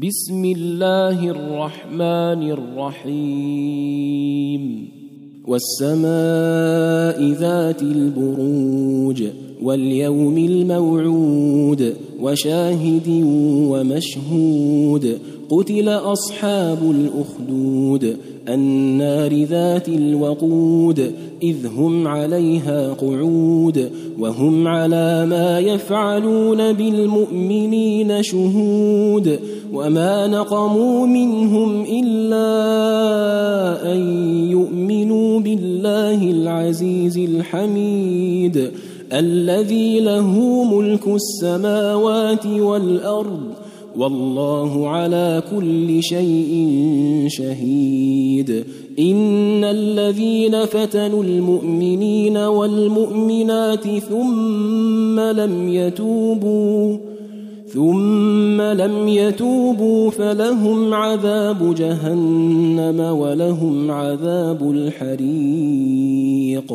بسم الله الرحمن الرحيم. والسماء ذات البروج واليوم الموعود وشاهد ومشهود قتل أصحاب الأخدود النار ذات الوقود إذ هم عليها قعود وهم على ما يفعلون بالمؤمنين شهود وما نقموا منهم إلا أن يؤمنوا بالله العزيز الحميد الذي له ملك السماوات والأرض والله على كل شيء شهيد. إن الذين فتنوا المؤمنين والمؤمنات ثم لم يتوبوا ثم لم يتوبوا فلهم عذاب جهنم ولهم عذاب الحريق.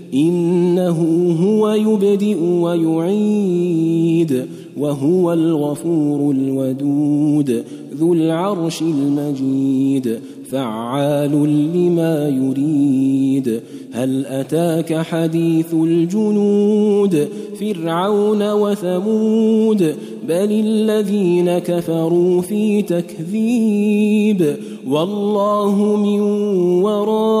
إنه هو يبدئ ويعيد وهو الغفور الودود ذو العرش المجيد فعال لما يريد. هل أتاك حديث الجنود؟ فرعون وثمود بل الذين كفروا في تكذيب. والله من ورائهم